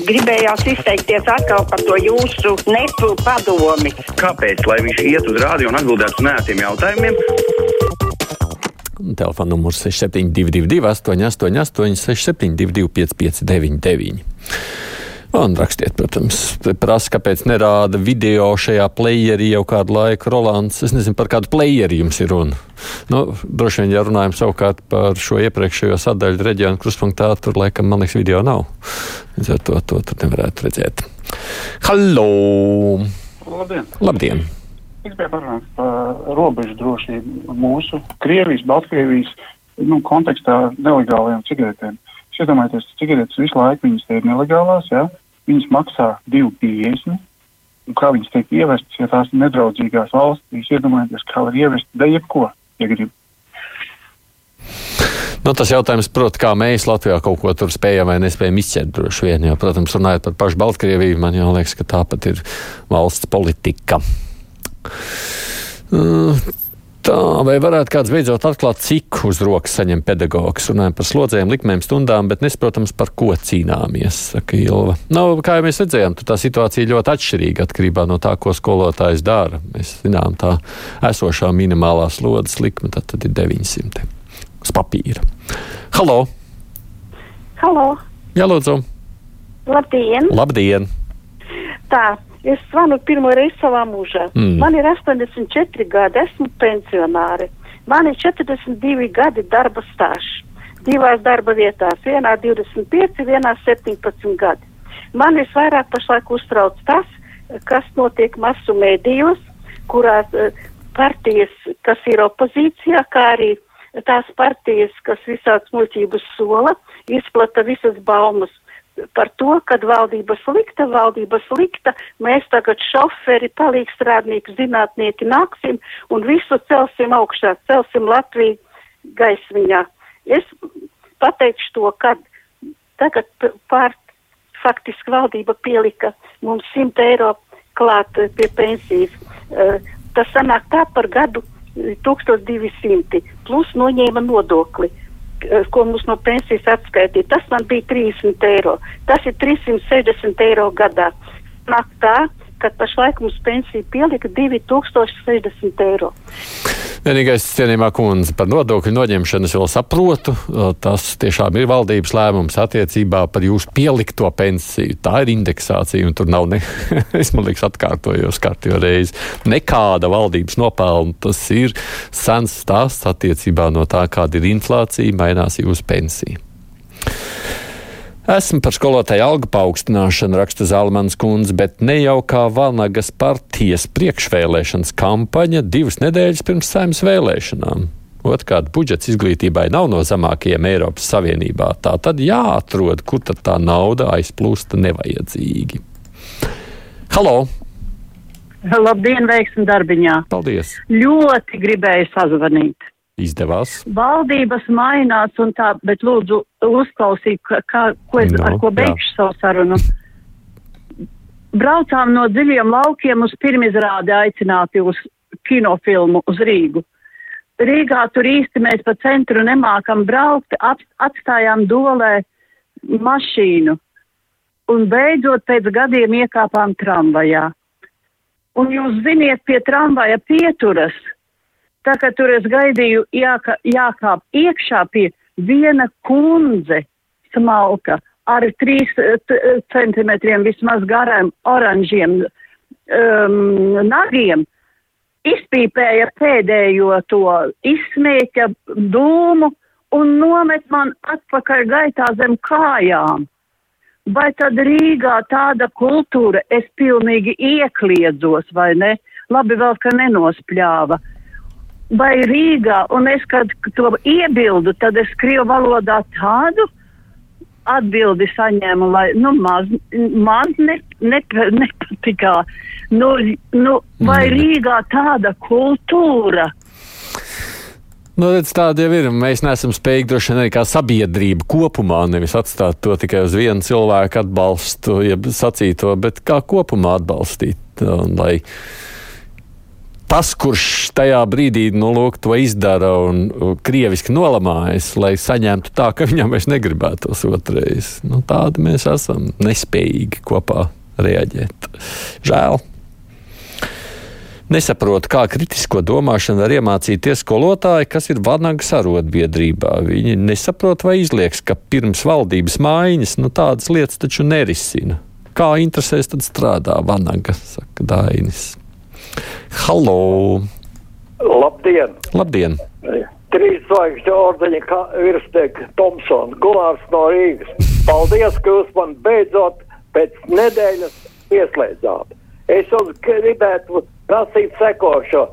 Gribējās izteikties atkal par to jūsu nepu padomi. Kāpēc? Lai viņš iet uz rādio un atbildētu uz nētiem jautājumiem. Telefona numurs 6722, 888, 672, 559, Un rakstiet, protams, prasa, kāpēc nerāda video šajā playerī jau kādu laiku. Rolands, es nezinu, par kādu playeri jums ir runa. Nu, droši vien, ja runājam savukārt par šo iepriekšējo sadaļu reģionu kruspunktā, tur laikam, man liekas, video nav. Līdz ar to to tur nevarētu redzēt. Hallo! Labdien! Labdien. Es gribēju parunāt par robežu drošību mūsu Krievijas, Baltkrievijas nu, kontekstā nelegālajām cigaretēm. Es iedomājos, ka cigaretes visu laiku viņas ir nelegālās. Ja? Viņas maksā 2,50. Kā viņas tiek ievestas, ja tās ir nedraudzīgās valstīs, iedomājieties, kā var ievest da jebko, ja grib. Nu, tas jautājums, protams, kā mēs Latvijā kaut ko tur spējam vai nespējam izķert droši vien. Jo, protams, runājot par pašu Baltkrieviju, man jau liekas, ka tāpat ir valsts politika. Tā, vai varētu kāds beidzot atklāt, cik uz rokas saņem pedagogs? Runājam par slodzēm, likmēm, stundām, bet nesaprotams, par ko cīnāmies, saka Ilva. Nu, kā jau mēs redzējām, tā situācija ļoti atšķirīga atkarībā no tā, ko skolotājs dara. Mēs zinām, tā esošā minimālā slodzes likme tad, tad ir 900 uz papīra. Halo! Halo! Jā, lūdzu! Labdien! Labdien! Tā, Es zvanu pirmo reizi savā mūžā. Mm. Man ir 84 gadi, esmu pensionāri. Man ir 42 gadi darba stāsts. Divās darba vietās, vienā 25, vienā 17 gadi. Man visvairāk pašlaik uztrauc tas, kas notiek masu mēdījos, kurās uh, partijas, kas ir opozīcijā, kā arī tās partijas, kas visāds muļķības sola, izplata visas baumas par to, ka valdība slikta, valdība slikta, mēs tagad šoferi, palīgstrādnieki, zinātnieki nāksim un visu celsim augšā, celsim Latviju gaismiņā. Es pateikšu to, ka tagad pār faktiski valdība pielika mums 100 eiro klāt pie pensijas. Uh, tas sanāk tā par gadu 1200 plus noņēma nodokli. Eh, ko mums no pensijas atskaitīja. Tas man bija 30 eiro. Tas ir 360 eiro gadā. Nāk tā, ka pašlaik mums pensija pielika 2060 eiro. Vienīgais cienījumā kundze par nodokļu noņemšanu es vēl saprotu. Tas tiešām ir valdības lēmums attiecībā par jūsu pielikto pensiju. Tā ir indeksācija, un tur nav ne, es man liekas, atkārtojos kārtībā reizi. Nekāda valdības nopelna. Tas ir sens stāsts attiecībā no tā, kāda ir inflācija, mainās jūsu pensija. Esmu par skolotāju algu paaugstināšanu, raksta Zalmans kundze, bet ne jau kā Vanagas partijas priekšvēlēšanas kampaņa divas nedēļas pirms saimnes vēlēšanām. Otrkārt, budžets izglītībai nav no zemākajiem Eiropas Savienībā. Tā tad jāatrod, kur tad tā nauda aizplūsta nevajadzīgi. Halo! Labdien, veiksim darbiņā! Paldies! Ļoti gribēju sazvanīt. Izdevās. Valdības mainās un tā, bet lūdzu uzklausīt, kā, ko es, no, ar ko beigšu jā. savu sarunu. Braucām no dziļiem laukiem uz pirmizrādi aicināti uz kinofilmu uz Rīgu. Rīgā tur īsti mēs pa centru nemākam braukt, atstājām dolē mašīnu un beidzot pēc gadiem iekāpām tramvajā. Un jūs ziniet, pie tramvaja pieturas Tā kā tur es gaidīju jāka, jākāp iekšā pie viena kundze smalka ar trīs centimetriem vismaz garām oranžiem um, nagiem, izpīpēja pēdējo to izsmēķa dūmu un nomet man atpakaļ gaitā zem kājām. Vai tad Rīgā tāda kultūra, es pilnīgi iekliedzos, vai ne? Labi vēl, ka nenospļāva vai Rīgā, un es, kad to iebildu, tad es krievu valodā tādu atbildi saņēmu, lai, nu, maz, man ne, ne, nepatikā. Nu, nu, vai mm. Rīgā tāda kultūra? Nu, redz, tāda jau ir. Mēs neesam spējīgi droši vien arī kā sabiedrība kopumā nevis atstāt to tikai uz vienu cilvēku atbalstu, ja sacīto, bet kā kopumā atbalstīt. Un, lai tas, kurš tajā brīdī nu, lūk, to izdara un krieviski nolamājas, lai saņemtu tā, ka viņam vairs negribētos otrreiz. Nu, tādi mēs esam nespējīgi kopā reaģēt. Žēl. Nesaprotu, kā kritisko domāšanu var iemācīties skolotāji, kas ir Vanagas arotbiedrībā. Viņi nesaprot vai izlieks, ka pirms valdības mājiņas nu, tādas lietas taču nerisina. Kā interesēs tad strādā Vanaga, saka Dainis. Halo! Labdien! Labdien! Trīs zvaigžņu ordeņa virsnieks Tomsons, Gunārs no Rīgas. Paldies, ka jūs man beidzot pēc nedēļas ieslēdzāt. Es jums gribētu prasīt sekošo.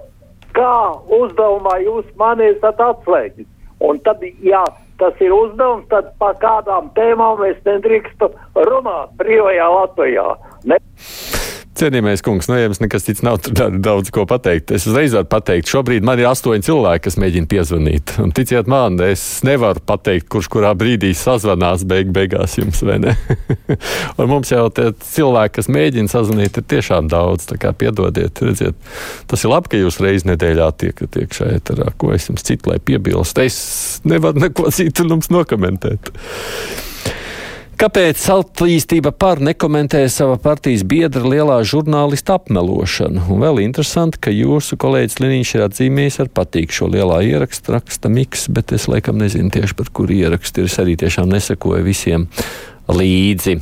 Kā uzdevumā jūs mani esat atslēgis? Un tad, ja tas ir uzdevums, tad par kādām tēmām es nedrīkstu runāt brīvajā Latvijā. Ne Cienījamais kungs, no nu, jums nekas cits nav daudz ko pateikt. Es uzreiz varu pateikt, šobrīd man ir astoņi cilvēki, kas mēģina piezvanīt. Un ticiet man, es nevaru pateikt, kurš kurā brīdī sazvanās beig beigās jums, vai ne? un mums jau tie cilvēki, kas mēģina sazvanīt, ir tiešām daudz. Tā kā piedodiet, redziet, tas ir labi, ka jūs reiz nedēļā tiekat iekšā eterā. Ko es jums citu lai piebilst? Es nevaru neko citu jums nokomentēt. Kāpēc attīstība par nekomentē sava partijas biedra lielā žurnālista apmelošanu? Un vēl interesanti, ka jūsu kolēģis Liniņš ir atzīmējis ar patīk šo lielā ierakstu, raksta Miks, bet es laikam nezinu tieši par kuru ierakstu. Es arī tiešām nesekoju visiem līdzi.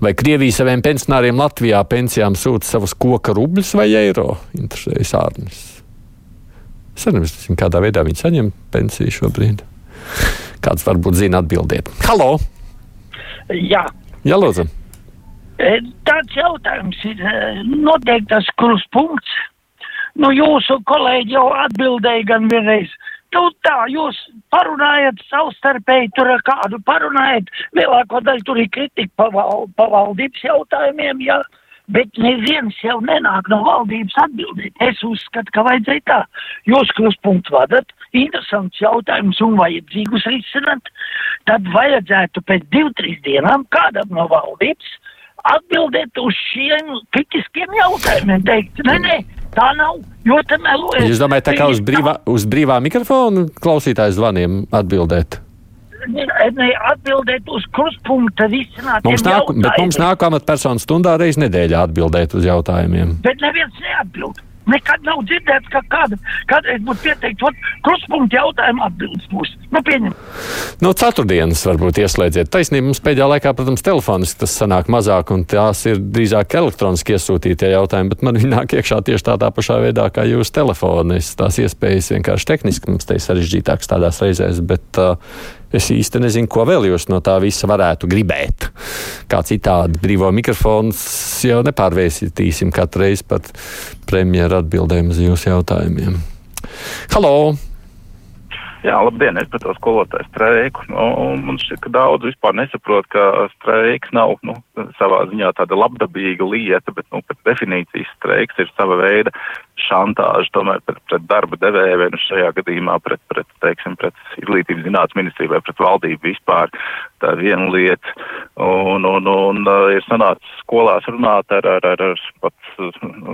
Vai Krievija saviem pensionāriem Latvijā pensijām sūta savus koka rubļus vai eiro? Interesējas ārnis. Es arī nezinu, kādā veidā viņi saņem pensiju šobrīd. Kāds varbūt zina atbildēt. Halo! Jā. Jā, lūdzu. E, tāds jautājums ir e, noteiktas kruspunkts. Nu, jūsu kolēģi jau atbildēja gan vienreiz. Nu, tā, jūs parunājat savstarpēji tur ar kādu, parunājat, lielāko daļu tur ir kritika pa, val, pa valdības jautājumiem, jā. Ja bet neviens jau nenāk no valdības atbildēt. Es uzskatu, ka vajadzēja tā. Jūs kruspunktu vadat, interesants jautājums un vajadzīgus risināt, tad vajadzētu pēc div, trīs dienām kādam no valdības atbildēt uz šiem kritiskiem jautājumiem. Teikt, nē, nē, tā nav, jo te melojas. Jūs domājat, tā kā uz brīvā, uz brīvā mikrofonu klausītājs zvaniem atbildēt? atbildēt uz kruspunkta risinātiem mums nāk. Bet mums nāk amatpersonu stundā reiz nedēļā atbildēt uz jautājumiem. Bet neviens neatbild. Nekad nav dzirdēts, ka kāda, kādreiz būtu pieteikt, ot, kruspunkta jautājumu atbildes būs. Nu, pieņem. No ceturtdienas varbūt ieslēdziet. Taisnība mums pēdējā laikā, protams, telefoniski tas sanāk mazāk, un tās ir drīzāk elektroniski iesūtītie jautājumi, bet man viņi nāk iekšā tieši tādā pašā veidā kā jūsu telefonis. Tās iespējas vienkārši tehniski mums te ir sarežģītākas tādās reizēs, bet uh, Es īsti nezinu, ko vēl jūs no tā visa varētu gribēt. Kā citādi brīvo mikrofonu jau nepārvērsīsim katru reizi pat premjeru atbildēm uz jūsu jautājumiem. Halo! Jā, labdien, es par to skolotāju streiku. Nu, man šķiet, ka daudz vispār nesaprot, ka streiks nav nu, savā ziņā tāda labdabīga lieta, bet nu, pēc definīcijas streiks ir sava veida šantāža tomēr pret, pret darba devēju, vai nu šajā gadījumā pret, pret, teiksim, pret izglītības zinātnes ministriju vai pret valdību vispār. Tā ir viena lieta. Un, un, un, ir sanācis skolās runāt ar, ar, ar, ar pat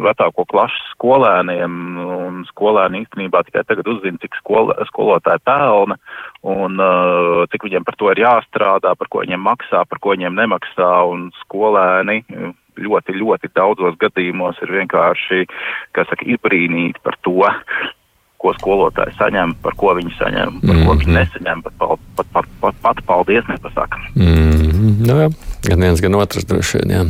vecāko klašu skolēniem, un skolēni īstenībā tikai tagad uzzina, cik skol, skolotāji pelna, un uh, cik viņiem par to ir jāstrādā, par ko viņiem maksā, par ko viņiem nemaksā, un skolēni ļoti, ļoti daudzos gadījumos ir vienkārši, kā saka, iebrīnīti par to, ko skolotāji saņem, par ko viņi saņem, par mm -hmm. ko viņi mhm. nesaņem, pat, pat, pat, pat, pat, pat paldies nepasaka. Mm -hmm. nu, jā. gan viens, gan otrs droši vien, jā.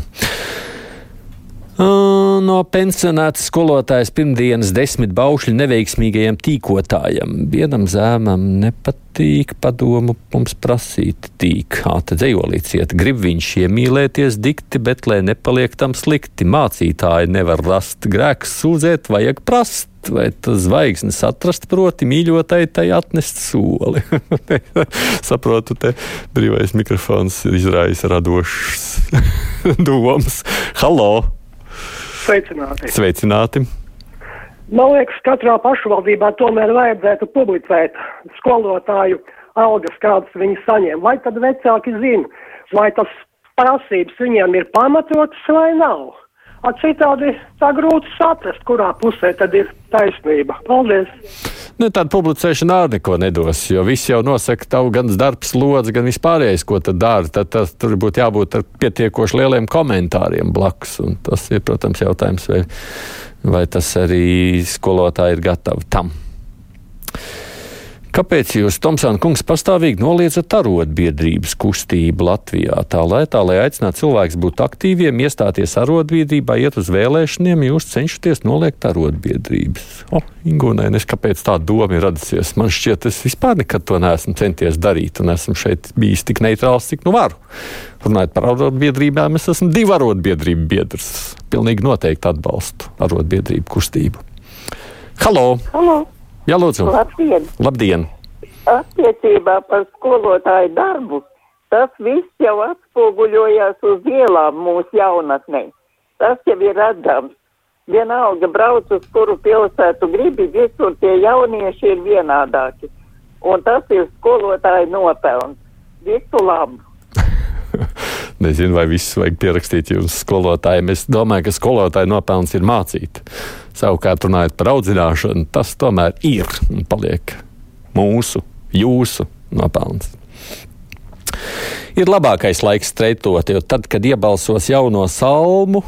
No pensionāta skolotājas pirmdienas desmit baušļu neveiksmīgajam tīkotājam. Vienam zēmam nepatīk padomu mums prasīt tīk. Ā, te dzējolīts iet, grib viņš iemīlēties dikti, bet lai nepaliek tam slikti. Mācītāji nevar rast grēks sūdzēt, vajag prast. Vai zvaigznes atrast, proti, mīļotai tai atnest soli. Saprotu, te brīvais mikrofons izrājis radošs domas. Halo! Sveicināti! Sveicināti. Man liekas, katrā pašvaldībā tomēr vajadzētu publicēt skolotāju algas, kādas viņi saņem. Vai tad vecāki zina, vai tas prasības viņiem ir pamatotas vai nav? A citādi tā grūti saprast, kurā pusē tad ir taisnība. Paldies! Nu, tāda publicēšana arī neko nedos, jo viss jau nosaka tavu gan darbs, lodzi, gan vispārējais, ko tad dara. Tad, tad tur būtu jābūt ar pietiekoši lieliem komentāriem blakus. Un tas ir, protams, jautājums, vai, vai tas arī skolotāji ir gatavi tam. Kāpēc jūs, Tomsāna kungs, pastāvīgi noliedzat arotbiedrības kustību Latvijā? Tā lai, tā, lai aicinātu cilvēkus būt aktīviem, iestāties arotbiedrībā, iet uz vēlēšaniem, jūs cenšaties noliegt arotbiedrības. O, Ingūnai, nes kāpēc tā doma ir radusies? Man šķiet, es vispār nekad to neesmu centies darīt, un esmu šeit bijis tik neitrāls, cik nu varu. Runājot par arotbiedrībām, es esmu divu arotbiedrību biedrs. Pilnīgi noteikti atbalstu arotbiedrību kustību. Halo! Halo. Jā, lūdzu! Labdien! Labdien! Attiecībā par skolotāju darbu tas viss jau atspoguļojās uz ielām mūsu jaunatnē. Tas jau ir redzams. Vienalga brauc uz kuru pilsētu gribi, visur tie jaunieši ir vienādāki. Un tas ir skolotāju nopelns. Visu labu! Nezinu, vai visus vajag pierakstīt jums skolotājiem. Es domāju, ka skolotāja nopelns ir mācīt. Savukārt, runājot par audzināšanu, tas tomēr ir un paliek mūsu, jūsu nopelns. Ir labākais laiks streitot, jo tad, kad iebalsos jauno salmu,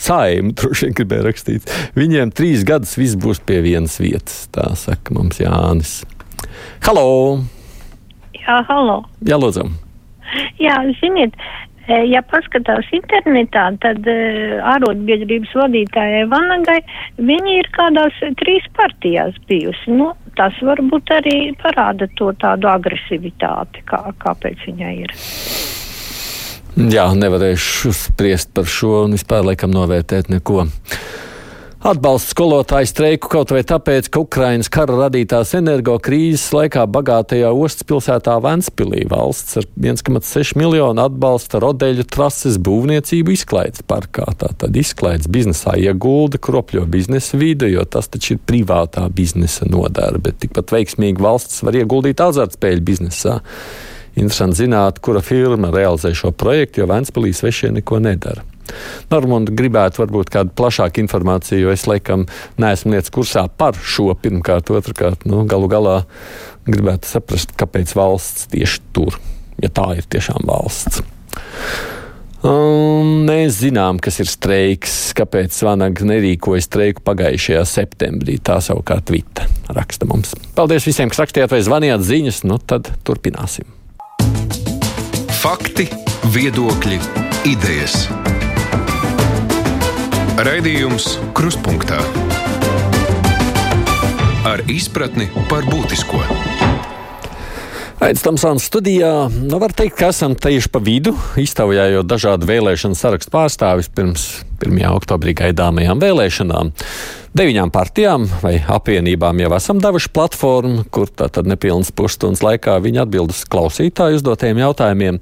saimu, droši vien gribēja rakstīt, viņiem trīs gadus viss būs pie vienas vietas. Tā saka mums Jānis. Halo! Jā, halo! Jā, lūdzu! Jā, ziniet, ja paskatās internetā, tad ārotbiedrības vadītājai Vanagai viņa ir kādās trīs partijās bijusi. Nu, tas varbūt arī parāda to tādu agresivitāti, kā, kāpēc viņai ir. Jā, nevarēšu spriest par šo un vispār laikam novērtēt neko. Atbalsts skolotāju streiku kaut vai tāpēc, ka Ukrainas kara radītās energo krīzes laikā bagātajā ostas pilsētā Ventspilī valsts ar 1,6 miljonu atbalsta rodeļu trases būvniecību izklaides parkā. Tātad izklaides biznesā iegulda kropļo biznesa vide, jo tas taču ir privātā biznesa nodara, bet tikpat veiksmīgi valsts var ieguldīt azartspēļu biznesā. Interesanti zināt, kura firma realizē šo projektu, jo Ventspilī svešie neko nedara. Normāli gribētu varbūt kādu plašāku informāciju, jo es laikam neesmu lietas kursā par šo pirmkārt, otrkārt, nu, galu galā gribētu saprast, kāpēc valsts tieši tur, ja tā ir tiešām valsts. Un mēs zinām, kas ir streiks, kāpēc Vanags nerīkoja streiku pagājušajā septembrī. Tā savukārt Vita raksta mums. Paldies visiem, kas rakstījāt vai zvanījāt ziņas, nu tad turpināsim. Fakti, viedokļi, idejas. Raidījums Kruspunkta ar izpratni par būtisko. Aizsmeļamies Tamsānas studijā. Nu, var teikt, ka esam tieši pa vidu, iztaujājot dažādu vēlēšanu sarakstu pārstāvis pirms 1. oktobrī gaidāmajām vēlēšanām. Deviņām partijām vai apvienībām jau esam devuši platformu, kur tātad nepilnas pusstundas laikā viņi atbild uz klausītāju uzdotajiem jautājumiem.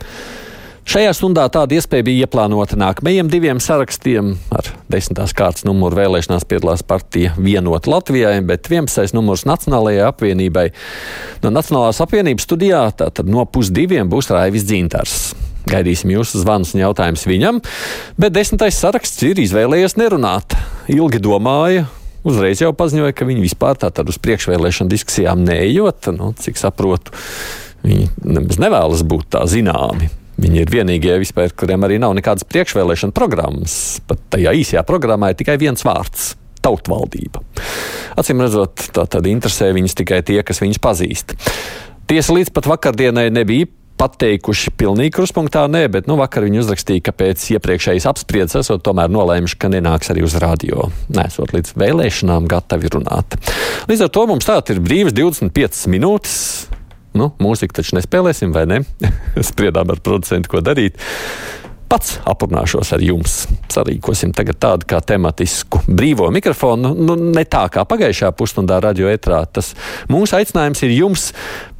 Šajā stundā tāda iespēja bija ieplānota nākamajiem diviem sarakstiem. Ar desmitās kārtas numuru vēlēšanās piedalās partija Vienota Latvijai, bet 11. numurs Nacionālajai apvienībai. No Nacionālās apvienības studijā tātad no pusdiviem būs Raivis Dzintars. Gaidīsim jūsu zvanus un jautājumus viņam, bet desmitais saraksts ir izvēlējies nerunāt. Ilgi domāja, uzreiz jau paziņoja, ka viņi vispār tātad uz priekšvēlēšanu diskusijām neejot. Nu, cik saprotu, viņi nemaz nevēlas būt tā zināmi. Viņi ir vienīgie vispār, kuriem arī nav nekādas priekšvēlēšana programmas. Pat tajā īsajā programmā ir tikai viens vārds - tautvaldība. Acīm redzot, tā tad interesē viņus tikai tie, kas viņus pazīst. Tiesa līdz pat vakardienai nebija pateikuši pilnīgi kruspunktā, nē, bet nu, vakar viņi uzrakstīja, ka pēc iepriekšējas apspriedzes esot tomēr nolēmuši, ka nenāks arī uz radio. Nesot līdz vēlēšanām gatavi runāt. Līdz ar to mums tātad ir brīvas 25 minūtes. Nu, mūziku taču nespēlēsim, vai ne? Spriedām ar producentu, ko darīt. Pats aprunāšos ar jums. Sarīkosim tagad tādu kā tematisku brīvo mikrofonu. Nu, ne tā kā pagājušā pusstundā radio etrā. Tas mūsu aicinājums ir jums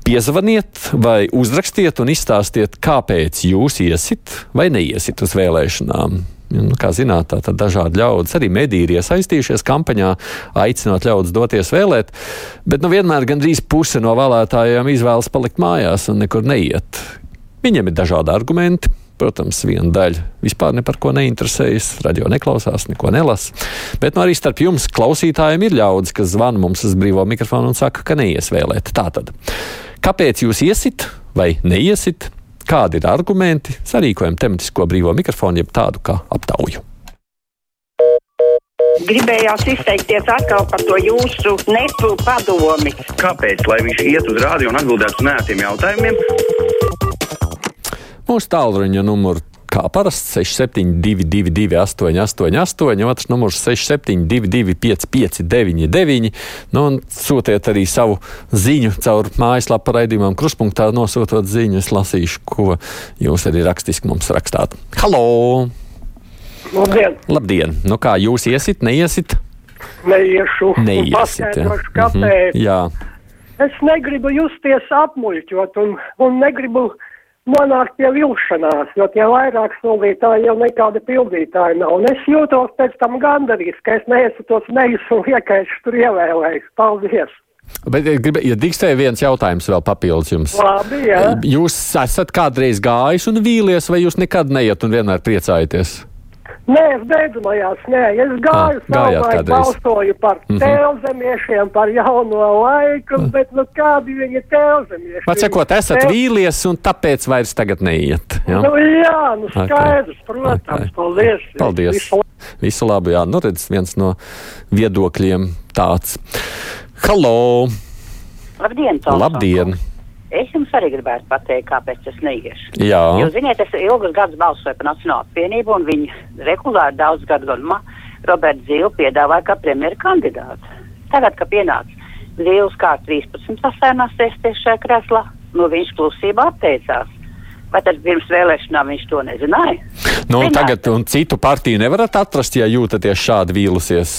piezvaniet vai uzrakstiet un izstāstiet, kāpēc jūs iesit vai neiesit uz vēlēšanām. Nu, kā zināt, tā dažādi ļaudis, arī mediji ir iesaistījušies kampaņā, aicinot ļaudis doties vēlēt, bet nu, vienmēr gandrīz puse no vēlētājiem izvēlas palikt mājās un nekur neiet. Viņiem ir dažādi argumenti. Protams, viena daļa vispār ne par ko neinteresējas, radio neklausās, neko nelasa. Bet nu, arī starp jums, klausītājiem, ir ļaudis, kas zvana mums uz brīvo mikrofonu un saka, ka neies vēlēt. Tātad, kāpēc jūs iesit vai neiesit? Kādi ir argumenti? Sarīkojam tematisko brīvo mikrofonu, jeb tādu kā aptauju. Gribējās izteikties atkal par to jūsu nepu padomi. Kāpēc? Lai viņš iet uz rādio un atbildētu uz nētiem jautājumiem? Mūsu tālruņa numuru kā parasti 6722, 888, otrs numurs 672, 559, nu, un sūtiet arī savu ziņu caur mājaslapu raidījumam, kruspunktā nosūtot ziņu. Es lasīšu, ko jūs arī rakstiski mums rakstāt. Halo! Labdien! Labdien! Nu kā jūs iesit, neiesit? Neiešu. Neiesit. Ja. Paskaidrošu, kāpēc. Mhm, jā. Es negribu justies apmuļķot un, un negribu nonākt pie vilšanās, jo tie vairāk solītāji jau nekāda pildītāja nav. Un es jūtos pēc tam gandarīts, ka es neesmu tos liekais tur ievēlējis. Paldies! Bet, ja drīkstēja viens jautājums vēl papildus jums. Labi, jā. Jūs esat kādreiz gājis un vīlies, vai jūs nekad neiet un vienmēr priecājaties? Nē, es beidzamajās, nē, es gāju Ah, savulaik, balsoju par mm. -hmm. tēlzemiešiem, par jauno laiku, bet nu kādi viņi tēlzemieši? Pat sakot, esat Tēl- vīlies un tāpēc vairs tagad neiet. Ja? Nu jā, nu skaidrs, protams, Ok. paldies. Paldies! Visu Visu labu, jā, nu redz, viens no viedokļiem tāds. Halo! Labdien, Toms! Labdien! Es jums arī gribētu pateikt, kāpēc es neiešu. Jā. Jūs ziniet, es ilgus gadus balsoju par Nacionālo apvienību, un viņi regulāri daudz gadu garumā Roberts Zīle piedāvāja kā premjera kandidātu. Tagad, kad pienāca Zīles kā 13 sasēnās sēsties šajā kreslā, no viņš klusībā atteicās. Vai tad pirms vēlēšanām viņš to nezināja? Nu, un Zinātu. tagad un citu partiju nevarat atrast, ja jūtaties šādi vīlusies.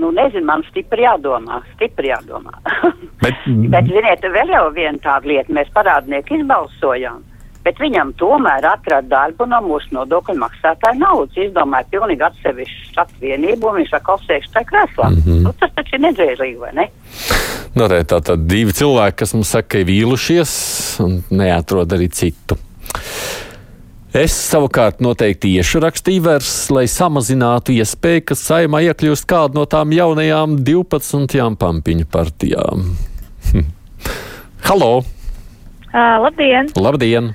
Nu, nezinu, man stipri jādomā, stipri jādomā. Bet, Bet, ziniet, vēl jau viena tāda lieta, mēs parādnieku izbalsojām, bet viņam tomēr atrada darbu no mūsu nodokļu maksātāja naudas. Izdomāja pilnīgi atsevišķu apvienību, un viņš atkal sēž tajā krēslā. Mm. -hmm. nu, tas taču ir nedzēlīgi, vai ne? Nu, re, tā tad divi cilvēki, kas mums saka, ka ir vīlušies un neatrod arī citu. Es savukārt noteikti iešu rakstīju vers, lai samazinātu iespēju, ka saimā iekļūst kāda no tām jaunajām 12 pampiņu partijām. Hm. Halo! Uh, labdien! Labdien!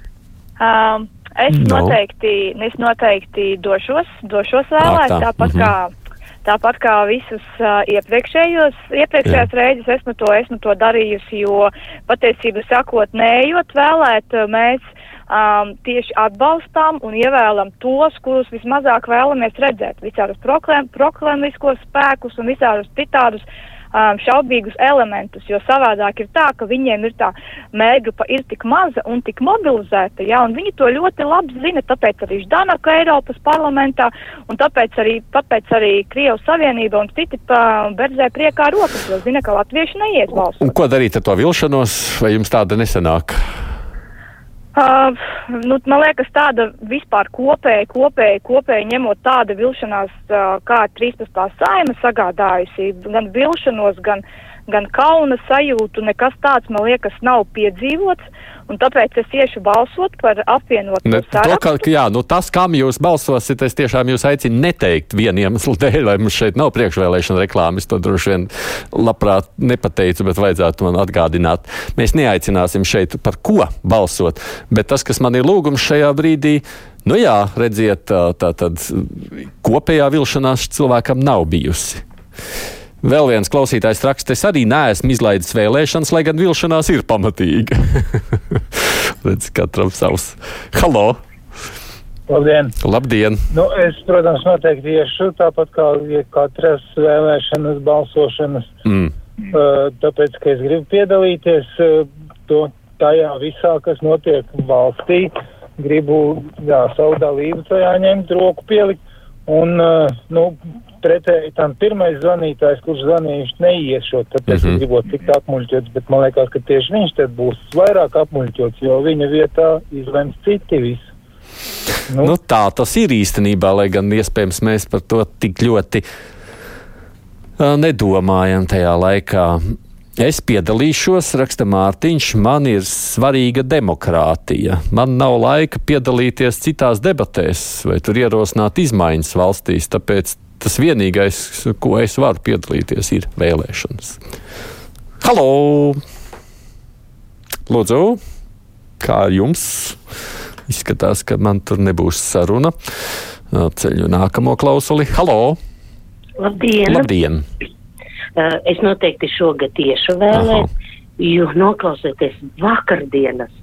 Uh, es, No. noteikti, es noteikti došos, došos vēlēt, tā, tāpat, mhm. kā, tāpat kā visus uh, iepriekšējos, iepriekšējās reizes esmu to, esmu to darījusi, jo patiesību sakot, neejot vēlēt, uh, mēs um, tieši atbalstām un ievēlam tos, kurus vismazāk vēlamies redzēt. Visādus proklēm, proklēmiskos spēkus un visādus citādus um, šaubīgus elementus, jo savādāk ir tā, ka viņiem ir tā mērgrupa ir tik maza un tik mobilizēta, ja, un viņi to ļoti labi zina, tāpēc arī Ždanaka Eiropas parlamentā, un tāpēc arī, tāpēc arī Krievas Savienība un citi berzē priekā rokas, jo zina, ka latvieši neies balsot. Un ko darīt ar to vilšanos, vai jums tāda nesenāk? Uh, nu, man liekas, tāda vispār kopēji, kopēji, kopēji ņemot tāda vilšanās, uh, kā 13. saima sagādājusi, gan vilšanos, gan, gan kauna sajūtu, nekas tāds, man liekas, nav piedzīvots, un tāpēc es iešu balsot par apvienotu Ne, to, sarakstu. ka, ka, jā, nu tas, kam jūs balsosiet, es tiešām jūs aicinu neteikt vienu iemeslu dēļ, lai mums šeit nav priekšvēlēšana reklāmas. To droši vien labprāt nepateicu, bet vajadzētu man atgādināt. Mēs neaicināsim šeit par ko balsot, bet tas, kas man ir lūgums šajā brīdī, nu jā, redziet, tā tad kopējā vilšanās cilvēkam nav bijusi. Vēl viens klausītājs raksta, es arī neesmu izlaidis vēlēšanas, lai gan vilšanās ir pamatīga. Redz, katram savs. Halo! Labdien! Labdien! Nu, es, protams, noteikti iešu tāpat kā katras vēlēšanas, balsošanas, Mm. uh, tāpēc, ka es gribu piedalīties uh, to, tajā visā, kas notiek valstī. Gribu jā, savu dalību tajā ņemt, roku pielikt. Un, uh, nu, pretēji tam pirmais zvanītājs, kurš zvanīja, viņš neiešot, tāpēc mm Mhm. -hmm. gribot tikt apmuļķots, bet man liekas, ka tieši viņš tad būs vairāk apmuļķots, jo viņa vietā izlems citi visu. Nu. Nu, tā tas ir īstenībā, lai gan iespējams mēs par to tik ļoti uh, nedomājam tajā laikā. Es piedalīšos, raksta Mārtiņš, man ir svarīga demokrātija. Man nav laika piedalīties citās debatēs vai tur ierosināt izmaiņas valstīs, tāpēc tas vienīgais, ko es varu piedalīties, ir vēlēšanas. Halo! Lūdzu, kā jums? Izskatās, ka man tur nebūs saruna. Ceļu nākamo klausuli. Halo! Labdien! Labdien. Uh, es noteikti šogad tieši vēlēt, jo noklausoties vakardienas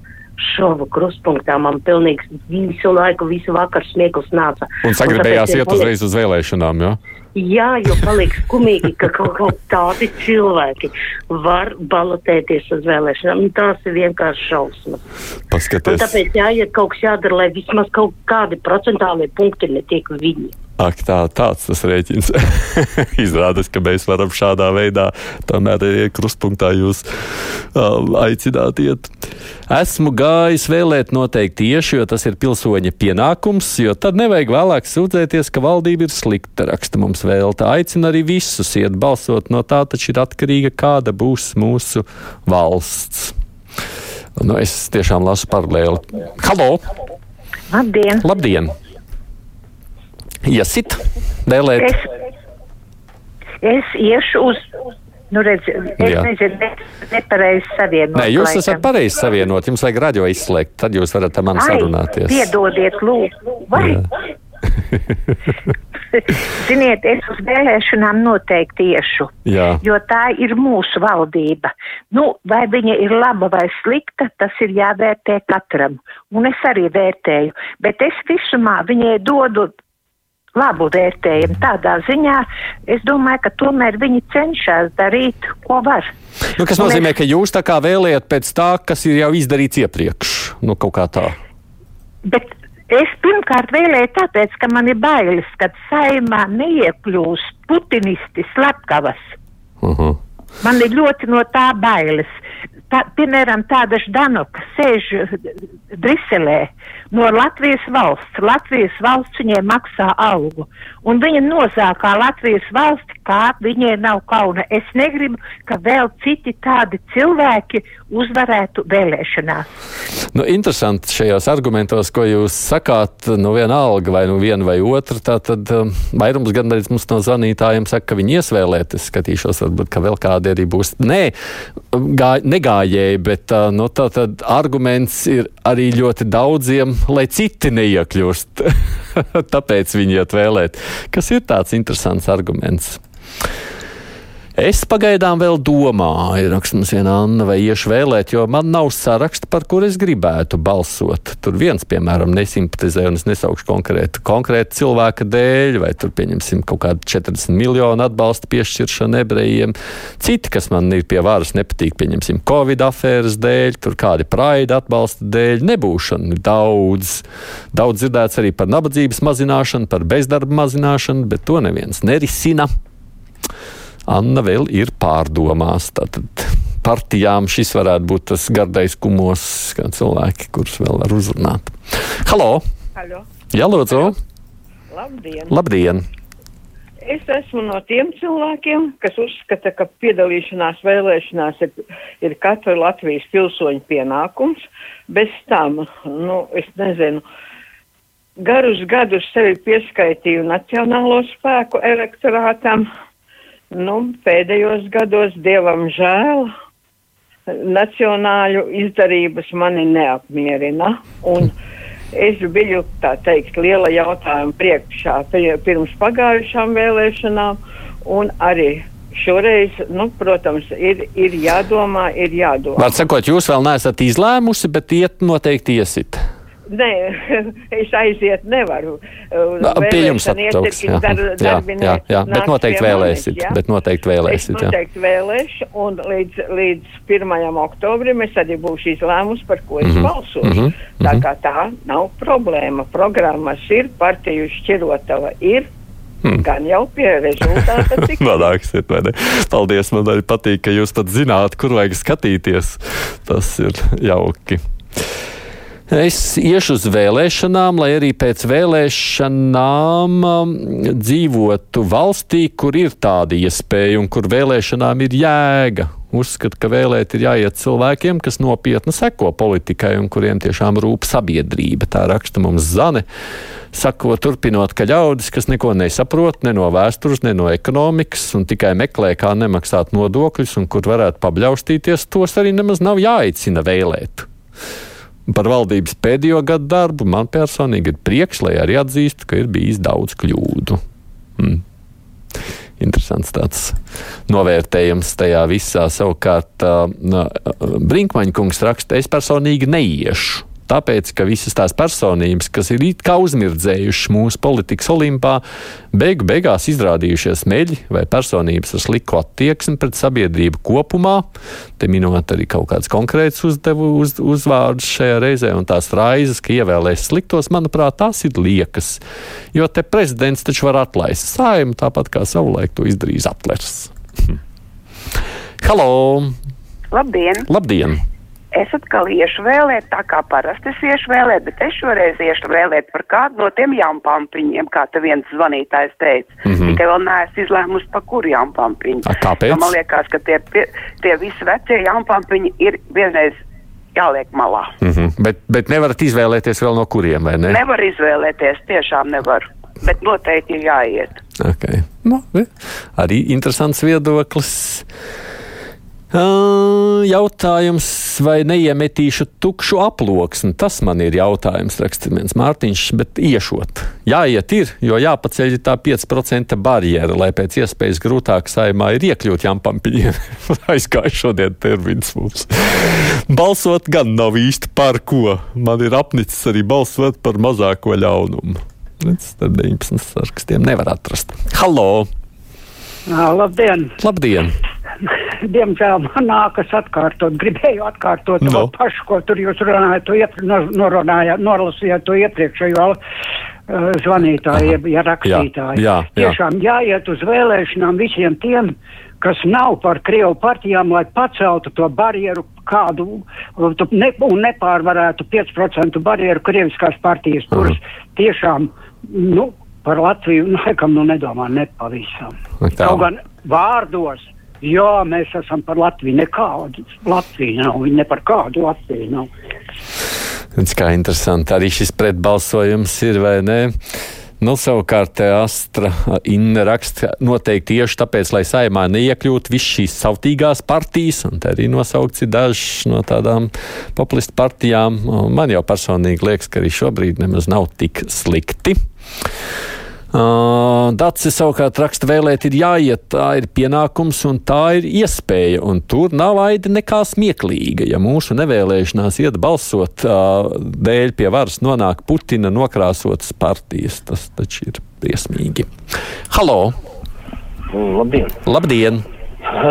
šovu kruspunktā, man pilnīgi visu laiku, visu vakaru smieklis nāca. Un sagribējās tāpēc iet paliek- uzreiz uz vēlēšanām, jā? Jā, jo paliek skumīgi, ka kaut, kaut tādi cilvēki var balotēties uz vēlēšanām. Un Tās ir vienkārši šausmas. Un Paskaties. tāpēc jāiet kaut kas jādara, lai vismaz kaut kādi procentālie punkti netiek viņi. Ak, tā, tāds tas rēķins. Izrādās, ka mēs varam šādā veidā tomēr arī krustpunktā jūs uh, aicināt iet. Esmu gājis vēlēt noteikti tieši, jo tas ir pilsoņa pienākums, jo tad nevajag vēlāk sūdzēties, ka valdība ir slikta, raksta mums vēlta. Aicina arī visus iet balsot, no tā taču ir atkarīga, kāda būs mūsu valsts. Nu, es tiešām lasu paralēli. Halo! Labdien! Labdien! Iesit, vēlēt. Es, es iešu uz, nu redz, es Jā. nezinu, ne, nepareizi savienot. Nē, jūs laikam. esat pareizi savienot. Jums vajag radio izslēgt, tad jūs varat ar mani Ai, sarunāties. Piedodiet, lūdzu. Vai? Ziniet, es uz vēlēšanām noteikti iešu, Jā. jo tā ir mūsu valdība. Nu, vai viņa ir laba vai slikta, tas ir jāvērtē katram. Un es arī vērtēju, bet es visumā viņai dodu labu vērtējumu. Tādā ziņā es domāju, ka tomēr viņi cenšas darīt, ko var. Nu, kas nozīmē, ka jūs tā kā vēlējat pēc tā, kas ir jau izdarīts iepriekš. Nu, kaut kā tā. Bet es pirmkārt vēlēju tāpēc, ka man ir bailes, ka saimā neiekļūs putinisti slepkavas. Uh -huh. Man ir ļoti no tā bailes. Tā, piemēram, tāda Ždanoka sēž Briselē no Latvijas valsts. Latvijas valsts viņai maksā algu. Un viņa nozākā Latvijas valsti, kā viņai nav kauna. Es negribu, ka vēl citi tādi cilvēki uzvarētu vēlēšanās. Nu, interesanti šajos argumentos, ko jūs sakāt, nu vienalga vai nu viena vai otra, tā tad um, vairums gan arī mums no zvanītājiem saka, ka viņi iesvēlēt. Es skatīšos, varbūt, ka vēl kādi arī būs. Nē, gā, negājēji, bet nu, tā tad arguments ir arī ļoti daudziem, lai citi neiekļūst. Tāpēc viņi iet vēlēt. Kas ir tāds interesants arguments? Es pagaidām vēl domāju, raksta mums viena Anna, vai iešu vēlēt, jo man nav saraksta, par kur es gribētu balsot. Tur viens, piemēram, nesimpatizē, un es nesaukšu konkrētu, konkrētu cilvēka dēļ, vai tur pieņemsim kaut kādu 40 miljonu atbalsta piešķiršanu ebrejiem. Citi, kas man ir pie varas, nepatīk, pieņemsim, Covid afēras dēļ, tur kādi praida atbalsta dēļ, nebūšana daudz. Daudz dzirdēts arī par nabadzības mazināšanu, par bezdarba mazināšanu, bet to neviens nerisina. Anna vēl ir pārdomās. Tātad partijām šis varētu būt tas gardais kumos, kā cilvēki, kurus vēl var uzrunāt. Halo! Halo. Jā, lūdzu! Labdien! Labdien! Es esmu no tiem cilvēkiem, kas uzskata, ka piedalīšanās vēlēšanās ir, ir katra Latvijas pilsoņa pienākums. Bez tam, nu, es nezinu, garus gadus sevi pieskaitīju Nacionālo spēku elektorātam. Nu, pēdējos gados, dievam žēl, nacionāļu izdarības mani neapmierina. Un es biju, tā teikt, liela jautājuma priekšā pirms pagājušām vēlēšanām, un arī šoreiz, nu, protams, ir, ir jādomā, ir jādomā. Vārds sakot, jūs vēl neesat izlēmusi, bet iet noteikti iesit. Nē, es aiziet nevaru. Nā, Pie jums Vēlēšana atbrauks. Jā, jā, jā, jā, bet noteikti manis, vēlēsit. jā. Bet noteikti vēlēsit, Es noteikti vēlēšu, un līdz, līdz 1. oktobrim es arī būšu izlēmus, par ko es Mhm, balsošu. mhm, Tā kā tā nav problēma. Programmas ir, partiju šķirotava ir, Hmm. gan jau pie rezultāta tik. Nonāksiet, vai ne? Paldies, man arī patīk, ka jūs pat zināt, kur vajag skatīties. Tas ir jauki. Es iešu uz vēlēšanām, lai arī pēc vēlēšanām um, dzīvotu valstī, kur ir tāda iespēja un kur vēlēšanām ir jēga. Uzskata, ka vēlēt ir jāiet cilvēkiem, kas nopietni seko politikai un kuriem tiešām rūp sabiedrība. Tā raksta mums Zane. Sako, turpinot, ka ļaudis, kas neko nesaprot ne no vēstures, ne no ekonomikas un tikai meklē, kā nemaksāt nodokļus un kur varētu pabļaustīties, tos arī nemaz nav jāicina vēlēt. Par valdības pēdējo gadu darbu man personīgi ir prieks, lai arī atzīstu, ka ir bijis daudz kļūdu. Mm interesants tāds novērtējums tajā visā. Savukārt, Brinkmaņa kungs raksta, es personīgi neiešu tāpēc, ka visas tās personības, kas ir it kā uzmirdzējušas mūsu politikas olimpā, beigu beigās izrādījušies meļi vai personības ar sliku attieksmi pret sabiedrību kopumā, te minot arī kaut kāds konkrēts uzdevu uz, uzvārdus šajā reizē, un tās raizes, ka ievēlēs sliktos, manuprāt, tās ir liekas, jo te prezidents taču var atlaist saimu, tāpat kā savulaik to izdarījis Atlers. Halo! Labdien! Labdien! Es atkal iešu vēlēt, tā kā parasti es iešu vēlēt, bet es šoreiz iešu vēlēt par kādu no tiem jaunpampiņiem, kā te viens zvanītājs teica. Mm -hmm. Tikai vēl neesmu izlēmusi, pa kur jaunpampiņu. Kāpēc? Jo man liekas, ka tie, tie visi vecie jaunpampiņi ir vienreiz jāliek malā. Mm -hmm. bet, bet nevarat izvēlēties vēl no kuriem, vai ne? Nevar izvēlēties, tiešām nevar. Bet noteikti ir jāiet. Okay. Nu, arī interesants viedoklis. Jautājums, vai neiemetīšu tukšu aploksni? Tas man ir jautājums, raksta viens Mārtiņš, bet iešot. Jāiet ir, jo jāpaceļ tā 5% barjera, lai pēc iespējas grūtāk saimā ir iekļūt jampampiņiem. Aizgāju šodien termins mums. Balsot gan nav īsti par ko. Man ir apnicis arī balsot par mazāko ļaunumu. Līdz 19 sarakstiem nevar atrast. Halo! Labdien! Labdien! diemžēl man nākas atkārtot, gribēju atkārtot no. to pašu, ko tur jūs runājat, to iepr norunājāt, nolasījāt to iepriekšējo uh, zvanītāju, ja rakstītāju. Jā, jā, jā. Tiešām jāiet uz vēlēšanām visiem tiem, kas nav par Krievu partijām, lai paceltu to barjeru kādu ne, un nepārvarētu 5% barjeru Krieviskās partijas, kuras -huh. tiešām, nu, par Latviju, nu, laikam, nu, nedomā nepavisam. Kaut gan vārdos Jā, mēs esam par Latviju. Nekādu Latviju nav. Viņi ne par kādu Latviju nav. Tas kā interesanti arī šis pretbalsojums ir, vai ne? Nu, savukārt Astra Inna raksta noteikti tieši tāpēc, lai saimā neiekļūtu visas šīs sautīgās partijas, un te arī nosaukts ir dažas no tādām populistu partijām. Man jau personīgi liekas, ka arī šobrīd nemaz nav tik slikti. Uh, Dacis savukārt raksta, vēlēt ir jāiet, tā ir pienākums un tā ir iespēja, un tur nav aidi nekā smieklīga. Ja mūsu nevēlēšanās iet balsot uh, dēļ pie varas nonāk Putina nokrāsotas partijas, tas taču ir briesmīgi. Halo! Labdien! Labdien.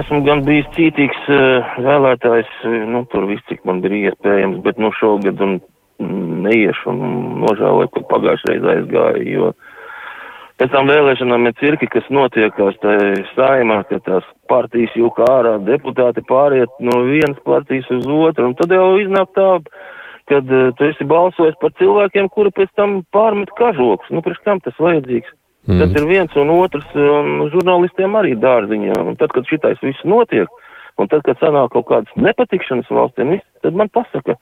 Esmu gan bijis cītīgs uh, vēlētājs, nu, tur viss, cik man bija iespējams, bet nu šogad un neiešu un nožēloju, ka pagājušajā aizgāju, jo Pēc tam vēlēšanām ir cirki, kas notiekās saimā, ka tās partijas jūka ārā, deputāti pāriet no vienas partijas uz otru, un tad jau iznāk tā, kad uh, tu esi balsojis par cilvēkiem, kuri pēc tam pārmet kažokus. Nu, priekš kam tas vajadzīgs? Mm. Tas ir viens un otrs, un žurnālistiem arī dārziņā. Un tad, kad šitais viss notiek, un tad, kad sanāk kaut kādas nepatikšanas valstiem, tad man pasaka,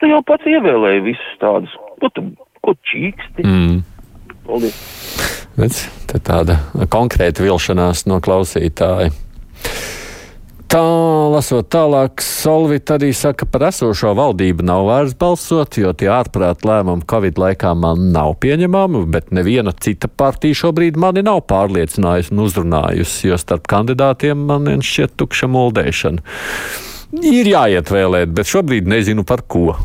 tu jau pats ievēlēji visus tādus, ko tu, ko čīksti? Mm. Paldies! Redz, tāda konkrēta vilšanās no klausītāja. Tā, lasot tālāk, Solvit arī saka, par esošo valdību nav vairs balsot, jo tie ārprāt lēmumi Covid laikā man nav pieņemami, bet neviena cita partija šobrīd mani nav pārliecinājusi un uzrunājusi, jo starp kandidātiem man šķiet tukša muldēšana. Ir jāiet vēlēt, bet šobrīd nezinu par ko.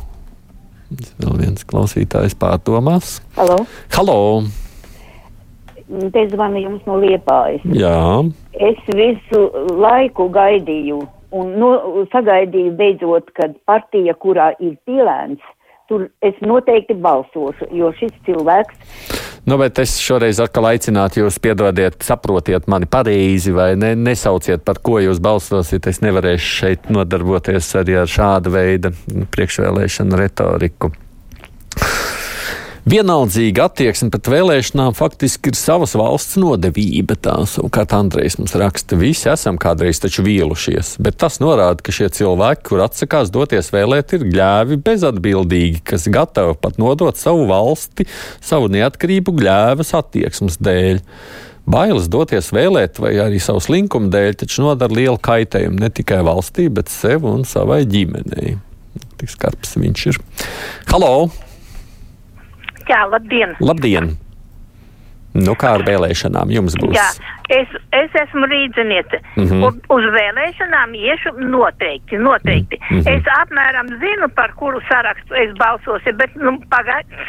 Vēl viens klausītājs pārdomās. Halo! Halo. Te zvanu jums no Liepājas. Jā. Es visu laiku gaidīju un no, sagaidīju beidzot, kad partija, kurā ir pilēns, tur es noteikti balsošu, jo šis cilvēks. Nu, bet es šoreiz atkal aicinātu jūs piedodiet, saprotiet mani pareizi vai ne, nesauciet, par ko jūs balsosiet. Es nevarēšu šeit nodarboties arī ar šāda veida priekšvēlēšanu retoriku. Vienaldzīga attieksme pret vēlēšanām faktiski ir savas valsts nodevība. Tā savukārt Andrejs mums raksta, visi esam kādreiz taču vīlušies, bet tas norāda, ka šie cilvēki, kur atsakās doties vēlēt, ir gļēvi bezatbildīgi, kas gatavi pat nodot savu valsti, savu neatkarību gļēvas attieksmes dēļ. Bailes doties vēlēt, vai arī savu slinkumu dēļ, taču nodara lielu kaitējumu ne tikai valstī, bet sev un savai ģimenei. Tik skarbs viņš ir. Halo! Jā, labdien! Labdien! Nu, kā ar vēlēšanām jums būs? Jā, es, es esmu rīdziniece. Mm. -hmm. Uz vēlēšanām iešu noteikti, noteikti. Mm. -hmm. Es apmēram zinu, par kuru sarakstu es balsošu, bet nu,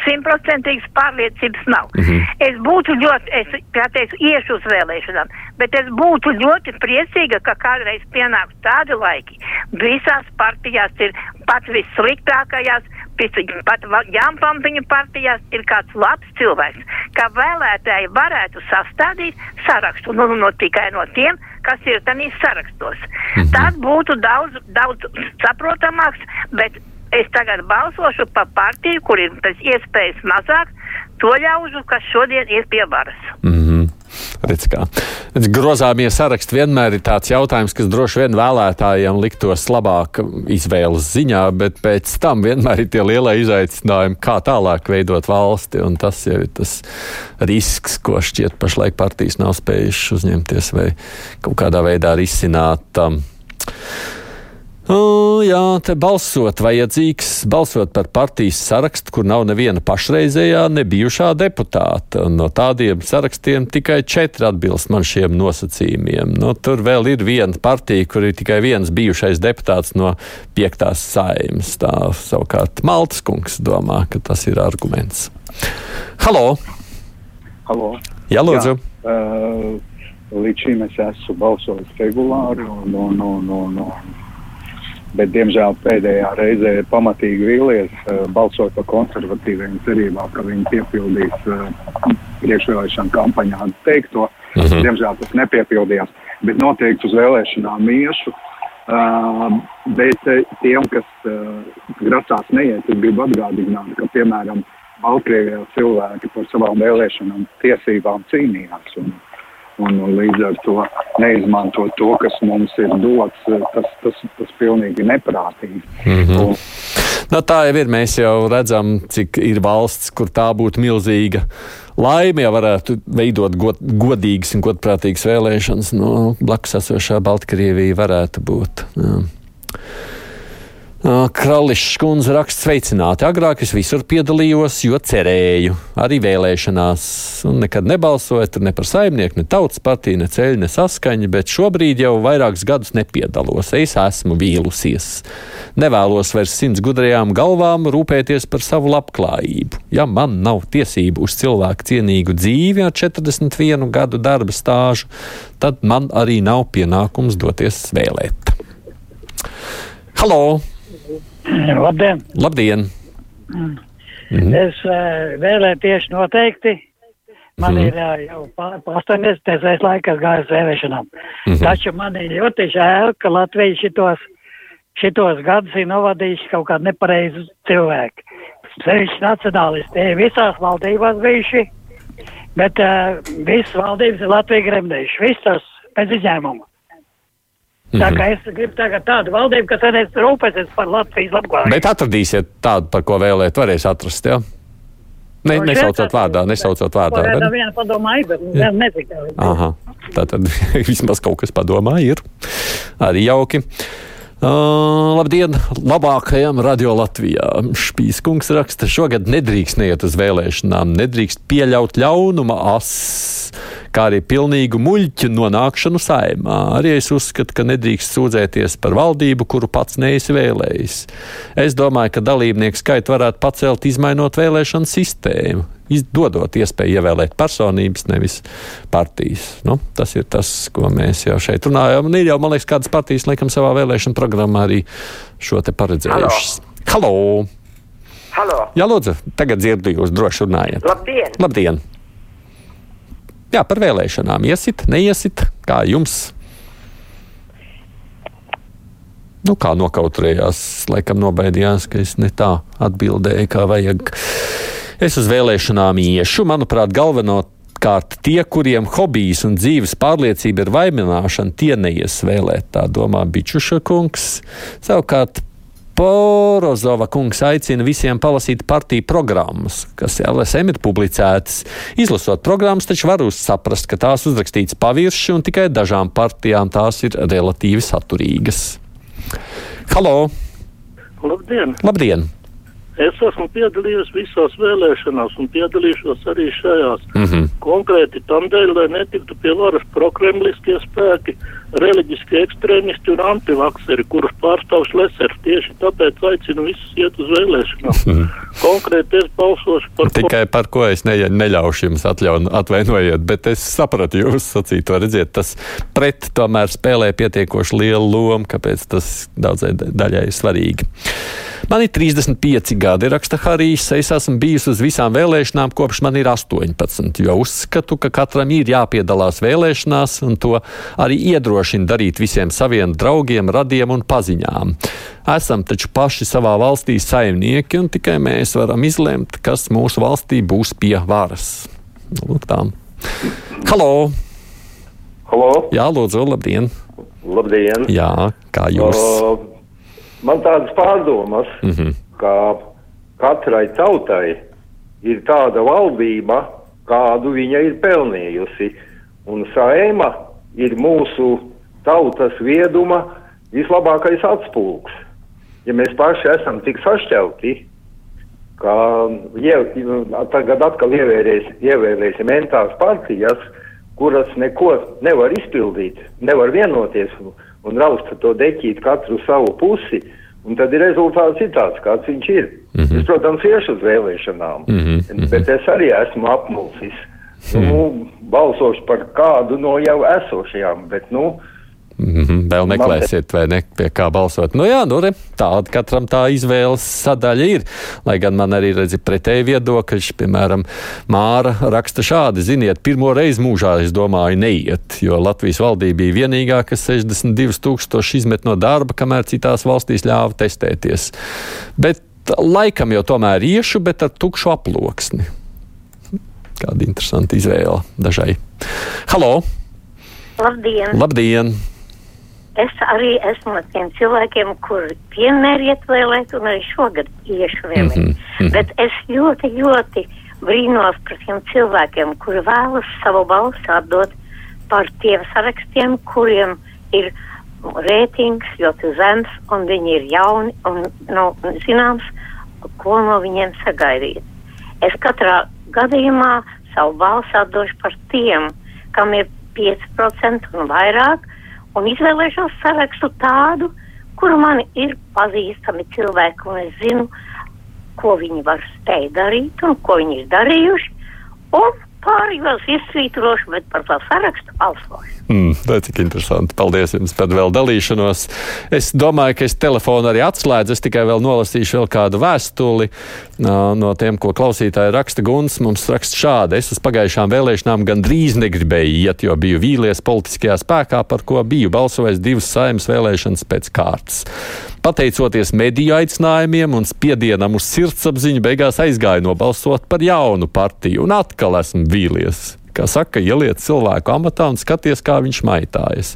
simtprocentīgas pārliecības nav. Mm. -hmm. Es būtu ļoti, es, kā teicu, iešu uz vēlēšanām, bet es būtu ļoti priecīga, ka kādreiz pienāks tādi laiki. Visās partijās ir pat vissliktākajās, pis- pat Jāmpampiņu partijās ir kāds labs cilvēks, ka vēlētāji varētu sastādīt sarakstu, nu, no tikai no tiem, kas ir tanīs sarakstos. Mm -hmm. Tas būtu daudz, daudz saprotamāks, bet es tagad balsošu par partiju, kur ir pēc iespējas mazāk to ļaužu, kas šodien ir pie varas. Mm -hmm. Redz. Redz, grozāmie saraksti vienmēr ir tāds jautājums, kas droši vien vēlētājiem liktos labāk izvēles ziņā, bet pēc tam vienmēr ir tie lielie izaicinājumi, kā tālāk veidot valsti. Tas jau ir tas risks, ko šķiet pašlaik partijas nav spējušas uzņemties vai kaut kādā veidā risināt. Um, Uh, jā, te balsot vajadzīgs, balsot par partijas sarakstu, kur nav neviena pašreizējā, nebijušā deputāta. Un no tādiem sarakstiem tikai četri atbilst man šiem nosacījumiem. Nu, tur vēl ir viena partija, kur ir tikai viens bijušais deputāts no piektās saimas. Tā savukārt Maltas kungs domā, ka tas ir arguments. Halo! Halo. Jā, lūdzu. Jā, uh, līdz šim es esmu balsojis regulāri, un, un, un, un, un, bet, diemžēl, pēdējā reizē ir pamatīgi vīlies uh, balsot par konservatīviem cerībā, ka viņi piepildīs uh, priekšvēlēšana kampaņā teikto. Mm -hmm. Diemžēl tas nepiepildījās, bet noteikti uz vēlēšanām iešu. Uh, bet eh, tiem, kas uh, grasās neiet, es gribu atgādināt, ka, piemēram, Baltkrievijā cilvēki par savām vēlēšanām tiesībām cīnījās. Un, un, un līdz ar to neizmantot to, kas mums ir dots, tas, tas, tas pilnīgi neprātīgi. Mm -hmm. Nu, tā jau ir. Mēs jau redzam, cik ir valsts, kur tā būtu milzīga laime, ja varētu veidot god, godīgas un godprātīgas vēlēšanas. No blakus esošā Baltkrievija varētu būt. Jā. Krališs kundze raksta sveicināti. Agrāk es visur piedalījos, jo cerēju, arī vēlēšanās, un nekad nebalsoju ne par saimnieku, ne tautas partiju, ne ceļu, ne saskaņu, bet šobrīd jau vairākus gadus nepiedalos. Es esmu vīlusies. Nevēlos vairs simts gudrajām galvām rūpēties par savu labklājību. Ja man nav tiesību uz cilvēku cienīgu dzīvi ar 41 gadu darba stāžu, tad man arī nav pienākums doties vēlēt. Halo! Labdien! Labdien! Mm. Mhm. Es uh, vēlēju tieši noteikti. Man mm. ir uh, jau pār 80. Es laikā gāju uz vēlēšanām. Mhm. Taču man ir ļoti žēl, ka Latvija šitos, šitos gadus ir novadījuši kaut kādu nepareizu cilvēku. Sevišķi nacionālisti. Tie visās valdībās bijuši, bet uh, visas valdības ir Latvija gremdējuši. Visas bez izņēmuma. Tā kā es gribu tagad tādu valdību, kas varēs rūpēties par Latvijas labklājību. Bet atradīsiet tādu, par ko vēlēt, varēs atrast. Ja? Ne, Nu, nesaucot vārdā, nesaucot vārdā. Pagaidām bet- viena padomāja, bet nezinu. Aha, tā tad vismaz kaut kas padomā ir. Arī jauki. Uh, labdien! Labākajam radio Latvijā. Špīskungs raksta, šogad nedrīkst neiet uz vēlēšanām, nedrīkst pieļaut ļaunuma ass, kā arī pilnīgu muļķu nonākšanu saimā. Arī es uzskatu, ka nedrīkst sūdzēties par valdību, kuru pats neesi vēlējis. Es domāju, ka dalībnieku skaitu varētu pacelt, izmainot vēlēšanu sistēmu dodot iespēju ievēlēt personības, nevis partijas. Nu, tas ir tas, ko mēs jau šeit runājam. Un ir jau, man liekas, kādas partijas, laikam, savā vēlēšana programmā arī šo te paredzējušas. Halo! Halo! Jā, lūdzu, tagad dzirdu jūs droši runājat. Labdien! Labdien! Jā, par vēlēšanām. Iesit, neiesit, kā jums? Nu, kā nokautrējās, laikam nobaidījās, ka es ne tā atbildēju, kā vajag. Es uz vēlēšanām iešu, manuprāt, galveno Savukārt tie, kuriem hobijs un dzīves pārliecība ir vainināšana, tie neies vēlēt, tā domā Bičuša kungs. Savukārt Porozova kungs aicina visiem palasīt partiju programmas, kas LSM ir publicētas. Izlasot programmas, taču var saprast, ka tās uzrakstītas pavirši un tikai dažām partijām tās ir relatīvi saturīgas. Halo! Labdien! Labdien. Es esmu piedalījies visās vēlēšanās un piedalīšos arī šajās. Mm -hmm. Konkrēti tam dēļ, lai netiktu pie varas prokremliskie spēki, reliģiskie ekstrēmisti un antivakseri, kurus pārstāv Šlesers. Tieši tāpēc aicinu visus iet uz vēlēšanām. -hmm. Konkrēti es balsošu par Tikai par ko es ne, neļaušu jums atļaun, atvainojiet, bet es sapratu jūs sacīto. Redziet, tas pret tomēr spēlē pietiekoši lielu lomu, kāpēc tas daudzai daļai ir svarīgi. Man ir 35 gadi, raksta Harijs. Es esmu bijis uz visām vēlēšanām, kopš man ir 18. Jo uzskatu, ka katram ir jāpiedalās vēlēšanās, un to arī iedrošina darīt visiem saviem draugiem, radiem un paziņām. Esam taču paši savā valstī saimnieki, un tikai mēs varam izlemt, kas mūsu valstī būs pie varas. Lūk, tā. Halo! Halo! Jā, lūdzu, labdien! Labdien! Jā, kā jūs? Uh, man tādas pārdomas, mm -hmm. ka katrai tautai ir tāda valdība, kādu viņa ir pelnījusi. Un saima ir mūsu tautas vieduma vislabākais atspūgs. Ja mēs paši esam tik sašķelti, ka ja, tagad atkal ievērēs, ievēlēsim entās partijas, kuras neko nevar izpildīt, nevar vienoties un, un raust to deķīt katru savu pusi, un tad ir rezultāts ir tāds, kāds viņš ir. Mm -hmm. Es, protams, iešu uz vēlēšanām, mm -hmm. bet es arī esmu apmulsis. Mm -hmm. Nu, balsošu par kādu no jau esošajām, bet, nu, Mm -hmm, vēl meklēsiet, vai ne, pie kā balsot. Nu jā, nu re, tāda katram tā izvēles sadaļa ir. Lai gan man arī redzi pretēji viedokļi, piemēram, Māra raksta šādi, ziniet, pirmo reizi mūžā es domāju neiet, jo Latvijas valdība bija vienīgā, kas 62 tūkstoši izmet no darba, kamēr citās valstīs ļāva testēties. Bet laikam jau tomēr iešu, bet ar tukšu aploksni. Kāda interesanta izvēle dažai. Halo! Labdien! Labdien! Es arī esmu no tiem cilvēkiem, kuri vienmēr iet vēlēt, un arī šogad iešu vēlēt. Mm -hmm. Bet es ļoti, ļoti brīnos par tiem cilvēkiem, kuri vēlas savu balsi atdot par tiem sarakstiem, kuriem ir rētings ļoti zems, un viņi ir jauni, un nav nu, zināms, ko no viņiem sagaidīt. Es katrā gadījumā savu balsi atdošu par tiem, kam ir 5% un vairāk, un izvēlēšos sarakstu tādu, kuru man ir pazīstami cilvēki, un es zinu, ko viņi var spēj darīt un ko viņi ir darījuši. Un pārējos izsvītrošu, bet par to sarakstu balsošu. Mm, tā ir cik interesanti. Paldies jums par vēl dalīšanos. Es domāju, ka es telefonu arī atslēdzu. Es tikai vēl nolasīšu vēl kādu vēstuli no tiem, ko klausītāji raksta. Guns mums raksta šādi. Es uz pagājušām vēlēšanām gandrīz negribēju iet, jo biju vīlies politiskajā spēkā, par ko biju balsojis divas saimas vēlēšanas pēc kārtas. Pateicoties mediju aicinājumiem un spiedienam uz sirdsapziņu, beigās aizgāju nobalsot par jaunu partiju un atkal esmu vīlies kā saka, ieliet cilvēku amatā un skaties, kā viņš maitājas.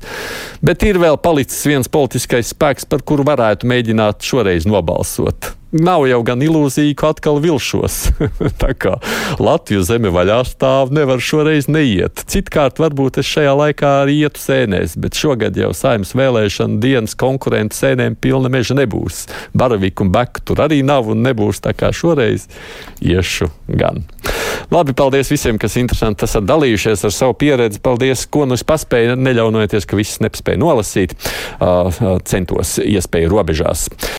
Bet ir vēl palicis viens politiskais spēks, par kuru varētu mēģināt šoreiz nobalsot nav jau gan ilūzija, ka atkal vilšos. tā kā Latvijas zeme vaļā stāv, nevar šoreiz neiet. Citkārt varbūt es šajā laikā arī ietu sēnēs, bet šogad jau saimnes vēlēšana dienas konkurentu sēnēm pilna meža nebūs. Baraviku un beku tur arī nav un nebūs, tā kā šoreiz iešu gan. Labi, paldies visiem, kas interesanti esat dalījušies ar savu pieredzi. Paldies, ko nu es paspēju, neļaunojoties, ka viss nespēja nolasīt. Uh, centos iespēju robežās.